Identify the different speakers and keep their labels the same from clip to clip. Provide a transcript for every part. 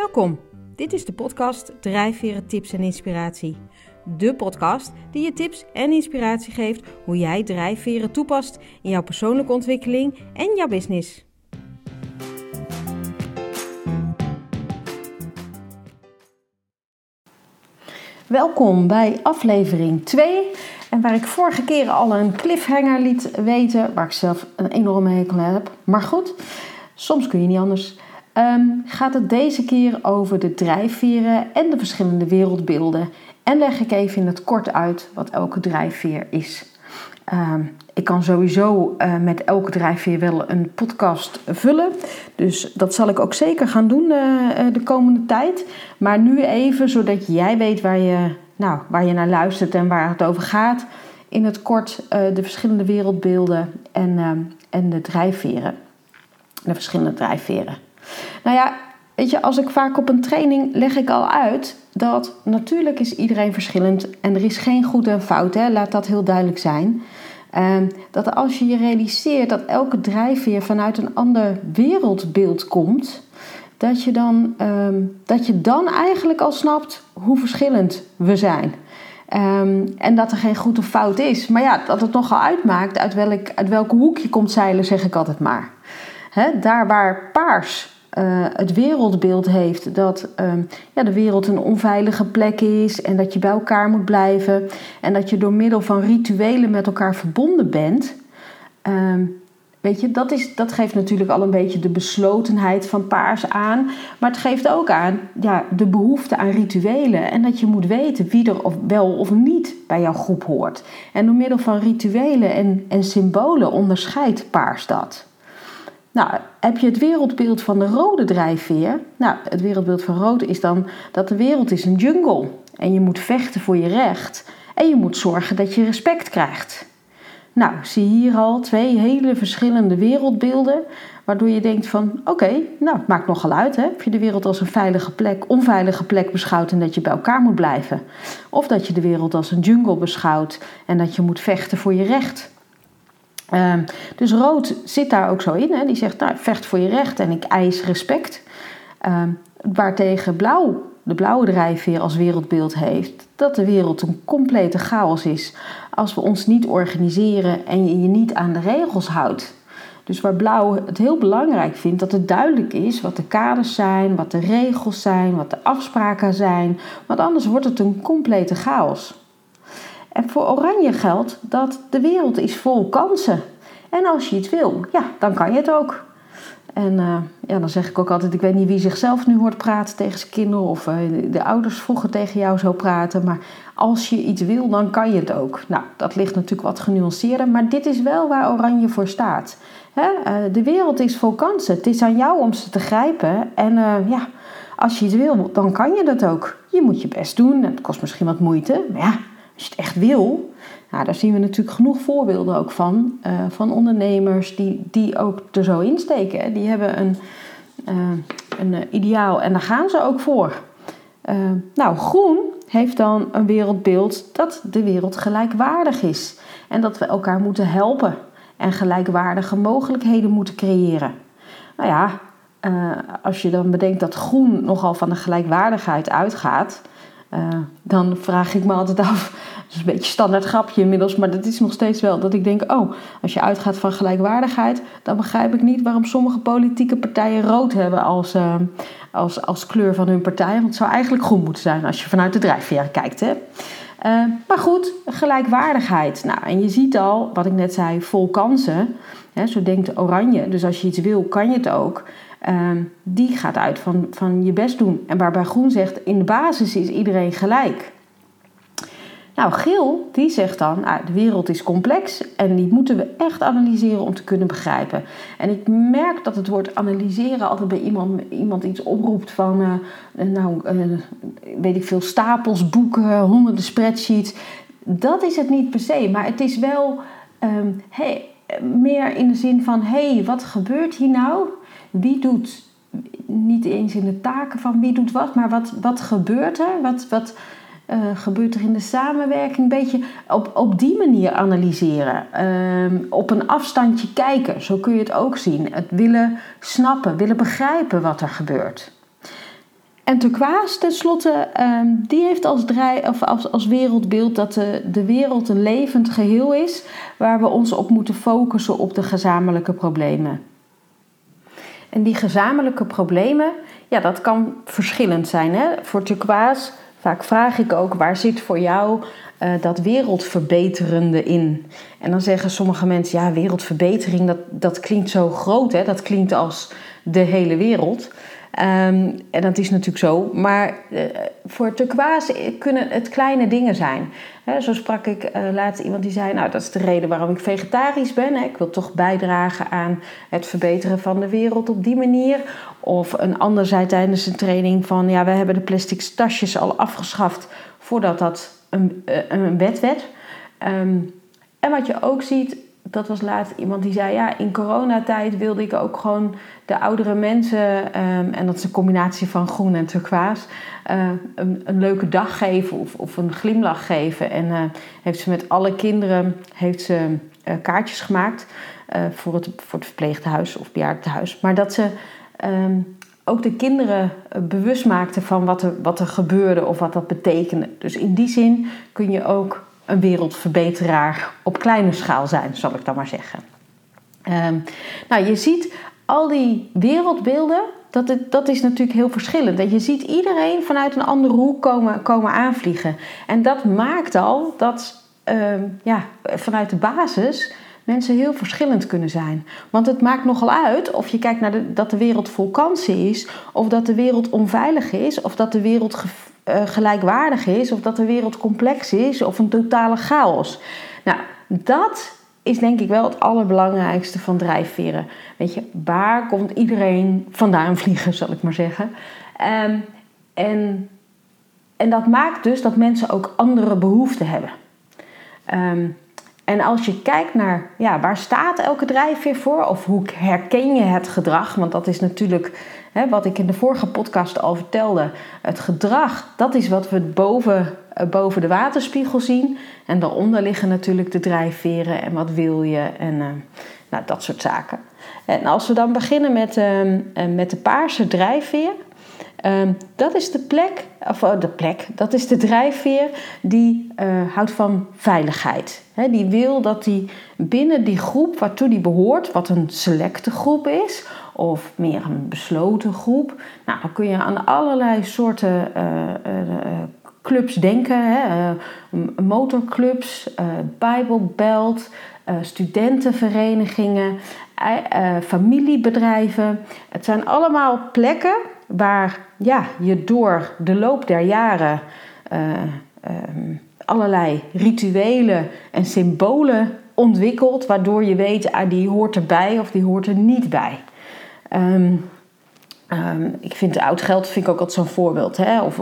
Speaker 1: Welkom. Dit is de podcast Drijfveren Tips en Inspiratie. De podcast die je tips en inspiratie geeft hoe jij drijfveren toepast in jouw persoonlijke ontwikkeling en jouw business. Welkom bij aflevering 2. En waar ik vorige keer al een cliffhanger liet weten, waar ik zelf een enorme hekel heb. Maar goed, soms kun je niet anders. Ehm, gaat het deze keer over de drijfveren en de verschillende wereldbeelden. En leg ik even in het kort uit wat elke drijfveer is. Ehm, ik kan sowieso uh, met elke drijfveer wel een podcast vullen. Dus dat zal ik ook zeker gaan doen uh, de komende tijd. Maar nu even, zodat jij weet waar je, nou, waar je naar luistert en waar het over gaat. In het kort de verschillende wereldbeelden en, ehm, en de drijfveren. De verschillende drijfveren. Nou ja, weet je, als ik vaak op een training leg ik al uit dat natuurlijk is iedereen verschillend en er is geen goed en fout, hè? laat dat heel duidelijk zijn. Um, dat als je je realiseert dat elke drijfveer vanuit een ander wereldbeeld komt, dat je dan, um, dat je dan eigenlijk al snapt hoe verschillend we zijn. Um, en dat er geen goed of fout is. Maar ja, dat het nogal uitmaakt uit welk, uit welke hoek je komt zeilen, zeg ik altijd maar. Daar waar paars uh, het wereldbeeld heeft dat uh, ja, de wereld een onveilige plek is en dat je bij elkaar moet blijven en dat je door middel van rituelen met elkaar verbonden bent. Uh, weet je, dat, is, dat geeft natuurlijk al een beetje de beslotenheid van paars aan, maar het geeft ook aan ja, de behoefte aan rituelen en dat je moet weten wie er of wel of niet bij jouw groep hoort. En door middel van rituelen en, en symbolen onderscheidt paars dat. Nou, heb je het wereldbeeld van de rode drijfveer? Nou, het wereldbeeld van rood is dan dat de wereld is een jungle. En je moet vechten voor je recht. En je moet zorgen dat je respect krijgt. Nou, zie hier al twee hele verschillende wereldbeelden. Waardoor je denkt van, oké, nou, het maakt nogal uit. Hè? Of je de wereld als een veilige plek, onveilige plek beschouwt en dat je bij elkaar moet blijven. Of dat je de wereld als een jungle beschouwt en dat je moet vechten voor je recht. Um, dus rood zit daar ook zo in. Hè? Die zegt, nou, vecht voor je recht en ik eis respect. Um, waartegen blauw, de blauwe drijfveer als wereldbeeld heeft... dat de wereld een complete chaos is... als we ons niet organiseren en je je niet aan de regels houdt. Dus waar blauw het heel belangrijk vindt dat het duidelijk is wat de kaders zijn... wat de regels zijn, wat de afspraken zijn... want anders wordt het een complete chaos. Voor Oranje geldt dat de wereld is vol kansen. En als je iets wil, ja, dan kan je het ook. En uh, ja, dan zeg ik ook altijd, ik weet niet wie zichzelf nu hoort praten tegen zijn kinderen of uh, de ouders vroeger tegen jou zo praten. Maar als je iets wil, dan kan je het ook. Nou, dat ligt natuurlijk wat genuanceerder, maar dit is wel waar Oranje voor staat. Hè? Uh, de wereld is vol kansen. Het is aan jou om ze te grijpen. En ja, als je iets wil, dan kan je dat ook. Je moet je best doen. Het kost misschien wat moeite, maar ja, als je het echt wil, nou, daar zien we natuurlijk genoeg voorbeelden ook van. Uh, van ondernemers die, die ook er zo insteken. Die hebben een, uh, een ideaal en daar gaan ze ook voor. Nou, groen heeft dan een wereldbeeld dat de wereld gelijkwaardig is. En dat we elkaar moeten helpen en gelijkwaardige mogelijkheden moeten creëren. Nou ja, als je dan bedenkt dat groen nogal van de gelijkwaardigheid uitgaat, dan vraag ik me altijd af, dat is een beetje een standaard grapje inmiddels, maar dat is nog steeds wel dat ik denk, oh, als je uitgaat van gelijkwaardigheid, dan begrijp ik niet waarom sommige politieke partijen rood hebben als, uh, als, als kleur van hun partij. Want het zou eigenlijk groen moeten zijn als je vanuit de drijfveer kijkt. Hè? Uh, maar goed, gelijkwaardigheid. Nou, en je ziet al, wat ik net zei, vol kansen. Hè, zo denkt oranje. Dus als je iets wil, kan je het ook. Uh, die gaat uit van, van je best doen. En waarbij groen zegt, in de basis is iedereen gelijk. Nou, geel, die zegt dan, ah, de wereld is complex en die moeten we echt analyseren om te kunnen begrijpen. En ik merk dat het woord analyseren altijd bij iemand, iemand iets oproept van, uh, nou, uh, weet ik veel, stapels, boeken, honderden spreadsheets. Dat is het niet per se, maar het is wel um, hey, meer in de zin van, hé, hey, wat gebeurt hier nou? Wie doet, niet eens in de taken van wie doet wat, maar wat, wat gebeurt er? Wat, wat uh, gebeurt er in de samenwerking? Een beetje op, op die manier analyseren. Uh, op een afstandje kijken, zo kun je het ook zien. Het willen snappen, willen begrijpen wat er gebeurt. En turquoise tenslotte, um, die heeft als, draai, of als, als wereldbeeld dat de, de wereld een levend geheel is waar we ons op moeten focussen op de gezamenlijke problemen. En die gezamenlijke problemen, ja, dat kan verschillend zijn. Hè? Voor turquoise, vaak vraag ik ook, waar zit voor jou uh, dat wereldverbeterende in? En dan zeggen sommige mensen, ja, wereldverbetering, dat, dat klinkt zo groot, hè? dat klinkt als de hele wereld. Um, en dat is natuurlijk zo. Maar uh, voor turquoise kunnen het kleine dingen zijn. Zo sprak ik uh, laatst iemand die zei: Nou, dat is de reden waarom ik vegetarisch ben. Ik wil toch bijdragen aan het verbeteren van de wereld op die manier. Of een ander zei tijdens een training: van ja, we hebben de plastic tasjes al afgeschaft voordat dat een, uh, een wet werd. Um, en wat je ook ziet, dat was laatst iemand die zei: Ja, in coronatijd wilde ik ook gewoon de oudere mensen, um, en dat is een combinatie van groen en turquoise, uh, een, een, leuke dag geven of, of een glimlach geven. En uh, heeft ze met alle kinderen heeft ze, uh, kaartjes gemaakt voor, het, voor het verpleeghuis of bejaardentehuis. Maar dat ze um, ook de kinderen bewust maakten van wat er, wat er gebeurde of wat dat betekende. Dus in die zin kun je ook een wereldverbeteraar op kleine schaal zijn, zal ik dan maar zeggen. Um, nou, je ziet al die wereldbeelden, dat, het, dat is natuurlijk heel verschillend. Dat je ziet iedereen vanuit een andere hoek komen, komen aanvliegen. En dat maakt al dat um, ja, vanuit de basis mensen heel verschillend kunnen zijn. Want het maakt nogal uit of je kijkt naar de, dat de wereld vol kansen is, of dat de wereld onveilig is, of dat de wereld uh, gelijkwaardig is, of dat de wereld complex is, of een totale chaos. Nou, dat is denk ik wel het allerbelangrijkste van drijfveren. Weet je, waar komt iedereen vandaan vliegen, zal ik maar zeggen. Um, en, en dat maakt dus dat mensen ook andere behoeften hebben. Um, en als je kijkt naar ja, waar staat elke drijfveer voor, of hoe herken je het gedrag, want dat is natuurlijk hè, wat ik in de vorige podcast al vertelde. Het gedrag, dat is wat we boven, eh, boven de waterspiegel zien. En daaronder liggen natuurlijk de drijfveren en wat wil je en uh, nou, dat soort zaken. En als we dan beginnen met, uh, met de paarse drijfveer. Um, dat is de plek, of oh, de plek, dat is de drijfveer die uh, houdt van veiligheid. He, die wil dat die binnen die groep waartoe die behoort, wat een selecte groep is, of meer een besloten groep. Nou, dan kun je aan allerlei soorten uh, uh, clubs denken: hè? motorclubs, Bijbelbelt, studentenverenigingen, familiebedrijven. Het zijn allemaal plekken waar ja, je door de loop der jaren uh, allerlei rituelen en symbolen ontwikkelt, waardoor je weet, ah, die hoort erbij of die hoort er niet bij. Um, um, ik vind oud geld vind ik ook altijd zo'n voorbeeld. Hè? Of,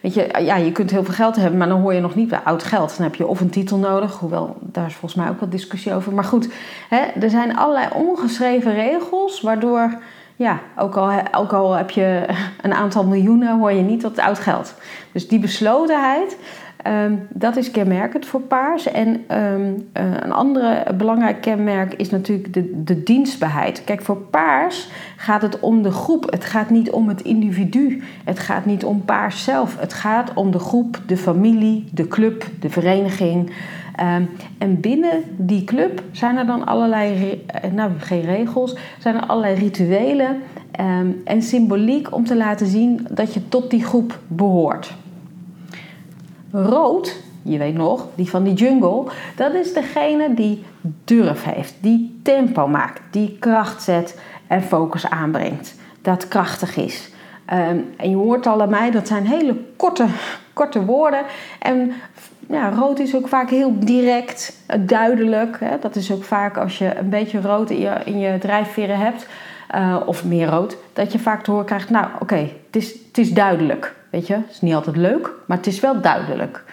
Speaker 1: weet je, ja, je kunt heel veel geld hebben, maar dan hoor je nog niet bij oud geld. Dan heb je of een titel nodig, hoewel daar is volgens mij ook wat discussie over. Maar goed, hè, er zijn allerlei ongeschreven regels waardoor ja, ook al, ook al heb je een aantal miljoenen, hoor je niet tot oud geld. Dus die beslotenheid, um, dat is kenmerkend voor paars. En um, uh, een andere belangrijk kenmerk is natuurlijk de, de dienstbaarheid. Kijk, voor paars gaat het om de groep. Het gaat niet om het individu. Het gaat niet om paars zelf. Het gaat om de groep, de familie, de club, de vereniging. Um, en binnen die club zijn er dan allerlei, eh, nou geen regels, zijn er allerlei rituelen um, en symboliek om te laten zien dat je tot die groep behoort. Rood, je weet nog, die van die jungle, dat is degene die durf heeft, die tempo maakt, die kracht zet en focus aanbrengt. Dat krachtig is. Um, en je hoort al aan mij, dat zijn hele korte, korte woorden. En ja, rood is ook vaak heel direct, eh, duidelijk. Hè? Dat is ook vaak als je een beetje rood in je, in je drijfveren hebt, uh, of meer rood, dat je vaak te horen krijgt: Nou, oké, het, is, het is duidelijk. Weet je, het is niet altijd leuk, maar het is wel duidelijk.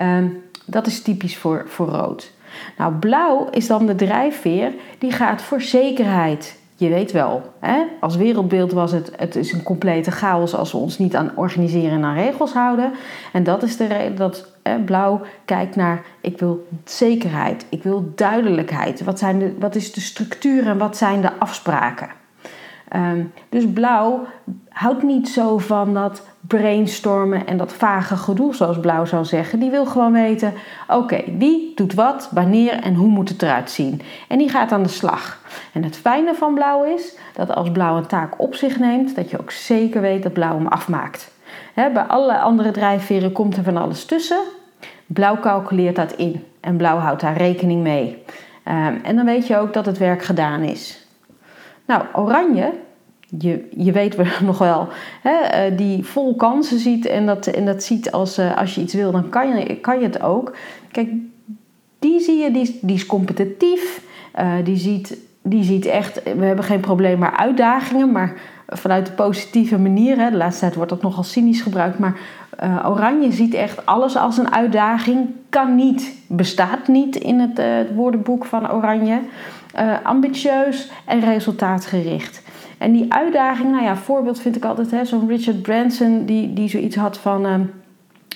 Speaker 1: Um, dat is typisch voor, voor rood. Nou, blauw is dan de drijfveer die gaat voor zekerheid. Je weet wel, hè? als wereldbeeld was het, het is een complete chaos als we ons niet aan organiseren en aan regels houden. En dat is de reden dat hè, blauw kijkt naar, ik wil zekerheid, ik wil duidelijkheid. Wat, zijn de, wat is de structuur en wat zijn de afspraken? Um, dus blauw houdt niet zo van dat brainstormen en dat vage gedoe, zoals Blauw zou zeggen. Die wil gewoon weten: oké, wie doet wat, wanneer en hoe moet het eruit zien? En die gaat aan de slag. En het fijne van Blauw is dat als Blauw een taak op zich neemt, dat je ook zeker weet dat Blauw hem afmaakt. bij alle andere drijfveren komt er van alles tussen. Blauw calculeert dat in en Blauw houdt daar rekening mee. Ehm, en dan weet je ook dat het werk gedaan is. Nou, Oranje je, je weet nog wel, hè, eh, die vol kansen ziet en dat, en dat ziet als, eh, als je iets wil, dan kan je, kan je het ook. Kijk, die zie je, die, die is competitief, uh, die, ziet, die ziet echt, we hebben geen probleem maar uitdagingen, maar vanuit de positieve manier. Hè, de laatste tijd wordt dat nogal cynisch gebruikt, maar Oranje ziet echt alles als een uitdaging, kan niet, bestaat niet in het, het woordenboek van Oranje. ambitieus en resultaatgericht. En die uitdaging, nou ja, voorbeeld vind ik altijd zo'n Richard Branson die, die zoiets had van... Uh,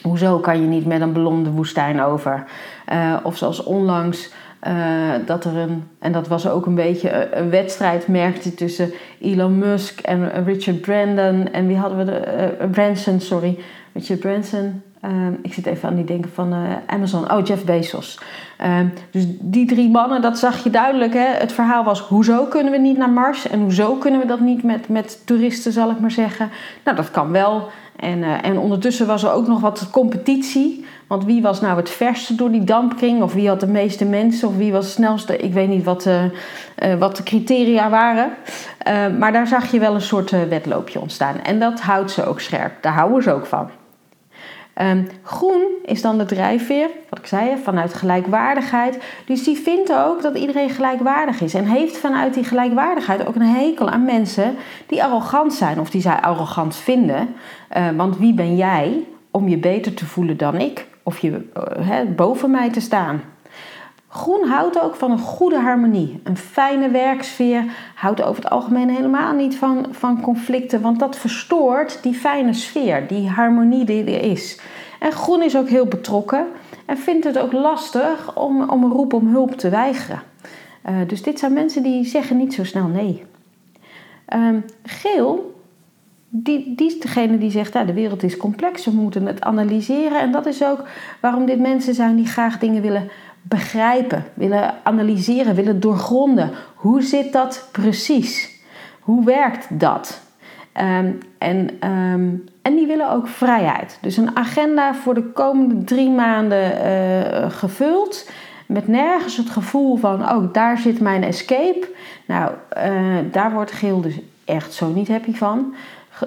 Speaker 1: hoezo kan je niet met een ballon de woestijn over? Uh, of zoals onlangs uh, dat er een... En dat was ook een beetje een, wedstrijd, merkte tussen Elon Musk en Richard Brandon. En wie hadden we de... Branson, sorry. Richard Branson, Ehm, ik zit even aan die denken van uh, Amazon. Oh, Jeff Bezos. Ehm, dus die drie mannen, dat zag je duidelijk. Hè? Het verhaal was: hoezo kunnen we niet naar Mars? En hoezo kunnen we dat niet met, met toeristen, zal ik maar zeggen? Nou, dat kan wel. En, uh, en ondertussen was er ook nog wat competitie. Want wie was nou het verste door die dampkring? Of wie had de meeste mensen? Of wie was het snelste? Ik weet niet wat, uh, wat de criteria waren. Ehm, maar daar zag je wel een soort wedloopje ontstaan. En dat houdt ze ook scherp. Daar houden ze ook van. Ehm, groen is dan de drijfveer, wat ik zei, vanuit gelijkwaardigheid. Dus die vindt ook dat iedereen gelijkwaardig is. En heeft vanuit die gelijkwaardigheid ook een hekel aan mensen die arrogant zijn of die zij arrogant vinden. Uh, want wie ben jij om je beter te voelen dan ik? Of je uh, boven mij te staan? Groen houdt ook van een goede harmonie. Een fijne werksfeer houdt over het algemeen helemaal niet van, van conflicten, want dat verstoort die fijne sfeer, die harmonie die er is. En groen is ook heel betrokken en vindt het ook lastig om, om een roep om hulp te weigeren. Uh, dus dit zijn mensen die zeggen niet zo snel nee. Um, geel, die, die is degene die zegt, ja, de wereld is complex, we moeten het analyseren. En dat is ook waarom dit mensen zijn die graag dingen willen begrijpen, willen analyseren, willen doorgronden. Hoe zit dat precies? Hoe werkt dat? Ehm, en, ehm, en die willen ook vrijheid. Dus een agenda voor de komende drie maanden uh, gevuld. Met nergens het gevoel van, oh, daar zit mijn escape. Nou, uh, daar wordt Geel dus echt zo niet happy van.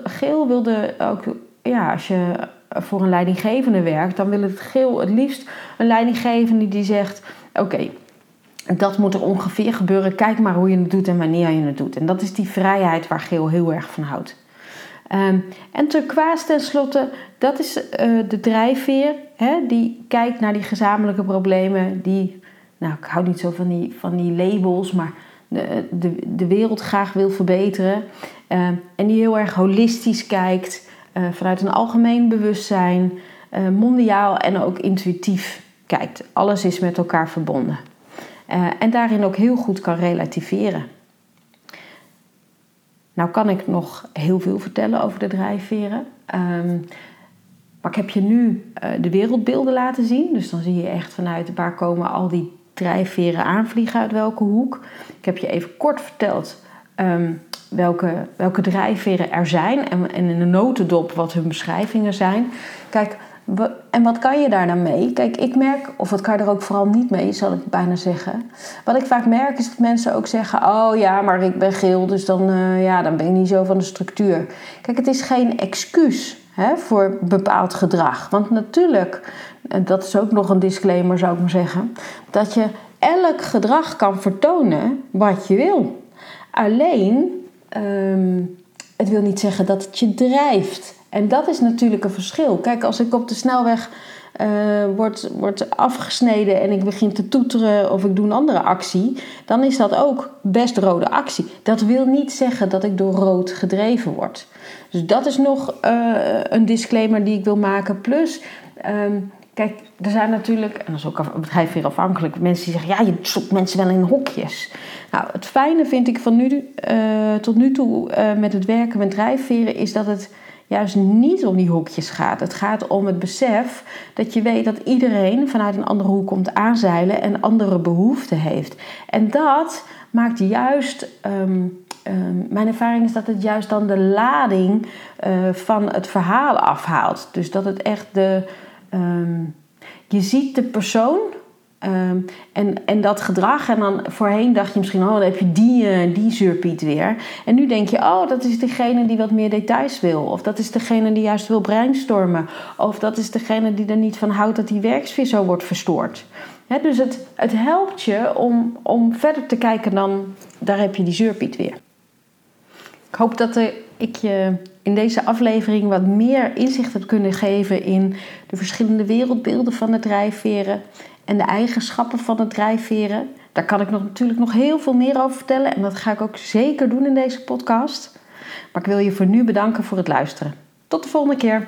Speaker 1: Geel wilde ook, ja, als je voor een leidinggevende werkt, dan wil het geel het liefst een leidinggevende die zegt: Oké, dat moet er ongeveer gebeuren. Kijk maar hoe je het doet en wanneer je het doet. En dat is die vrijheid waar geel heel erg van houdt. Um, en turquoise tenslotte, dat is uh, de drijfveer. Hè, die kijkt naar die gezamenlijke problemen. Die, nou, ik hou niet zo van die, van die labels, maar de, de, de wereld graag wil verbeteren. Uh, en die heel erg holistisch kijkt. Eh, vanuit een algemeen bewustzijn, uh, mondiaal en ook intuïtief kijkt. Alles is met elkaar verbonden. Uh, en daarin ook heel goed kan relativeren. Nou kan ik nog heel veel vertellen over de drijfveren. Um, maar ik heb je nu de wereldbeelden laten zien. Dus dan zie je echt vanuit waar komen al die drijfveren aanvliegen uit welke hoek. Ik heb je even kort verteld um, welke, welke drijfveren er zijn en, en in de notendop wat hun beschrijvingen zijn. Kijk, en wat kan je daar dan mee? Kijk, ik merk, of wat kan je er ook vooral niet mee, zal ik bijna zeggen. Wat ik vaak merk is dat mensen ook zeggen: Oh ja, maar ik ben geel, dus dan, uh, ja, dan ben ik niet zo van de structuur. Kijk, het is geen excuus hè, voor bepaald gedrag. Want natuurlijk, en dat is ook nog een disclaimer, zou ik maar zeggen, dat je elk gedrag kan vertonen wat je wil. Alleen Ehm, het wil niet zeggen dat het je drijft. En dat is natuurlijk een verschil. Kijk, als ik op de snelweg uh, word, afgesneden en ik begin te toeteren of ik doe een andere actie, dan is dat ook best rode actie. Dat wil niet zeggen dat ik door rood gedreven word. Dus dat is nog uh, een disclaimer die ik wil maken. Plus, um, kijk, er zijn natuurlijk, en dat is ook bedrijf weer afhankelijk, mensen die zeggen: ja, je stopt mensen wel in hokjes. Nou, het fijne vind ik van nu uh, tot nu toe uh, met het werken met drijfveren is dat het juist niet om die hoekjes gaat. Het gaat om het besef dat je weet dat iedereen vanuit een andere hoek komt aanzeilen en andere behoeften heeft. En dat maakt juist. Ehm, ehm, mijn ervaring is dat het juist dan de lading uh, van het verhaal afhaalt. Dus dat het echt de. Ehm, je ziet de persoon Ehm, en, en dat gedrag, en dan voorheen dacht je misschien, oh, dan heb je die, uh, die zuurpiet weer. En nu denk je, oh, dat is degene die wat meer details wil. Of dat is degene die juist wil brainstormen. Of dat is degene die er niet van houdt dat die werksfeer zo wordt verstoord. dus het, het helpt je om, om verder te kijken dan, daar heb je die zuurpiet weer. Ik hoop dat ik je in deze aflevering wat meer inzicht heb kunnen geven in de verschillende wereldbeelden van de drijfveren en de eigenschappen van het drijfveren. Daar kan ik nog, natuurlijk nog heel veel meer over vertellen en dat ga ik ook zeker doen in deze podcast. Maar ik wil je voor nu bedanken voor het luisteren. Tot de volgende keer.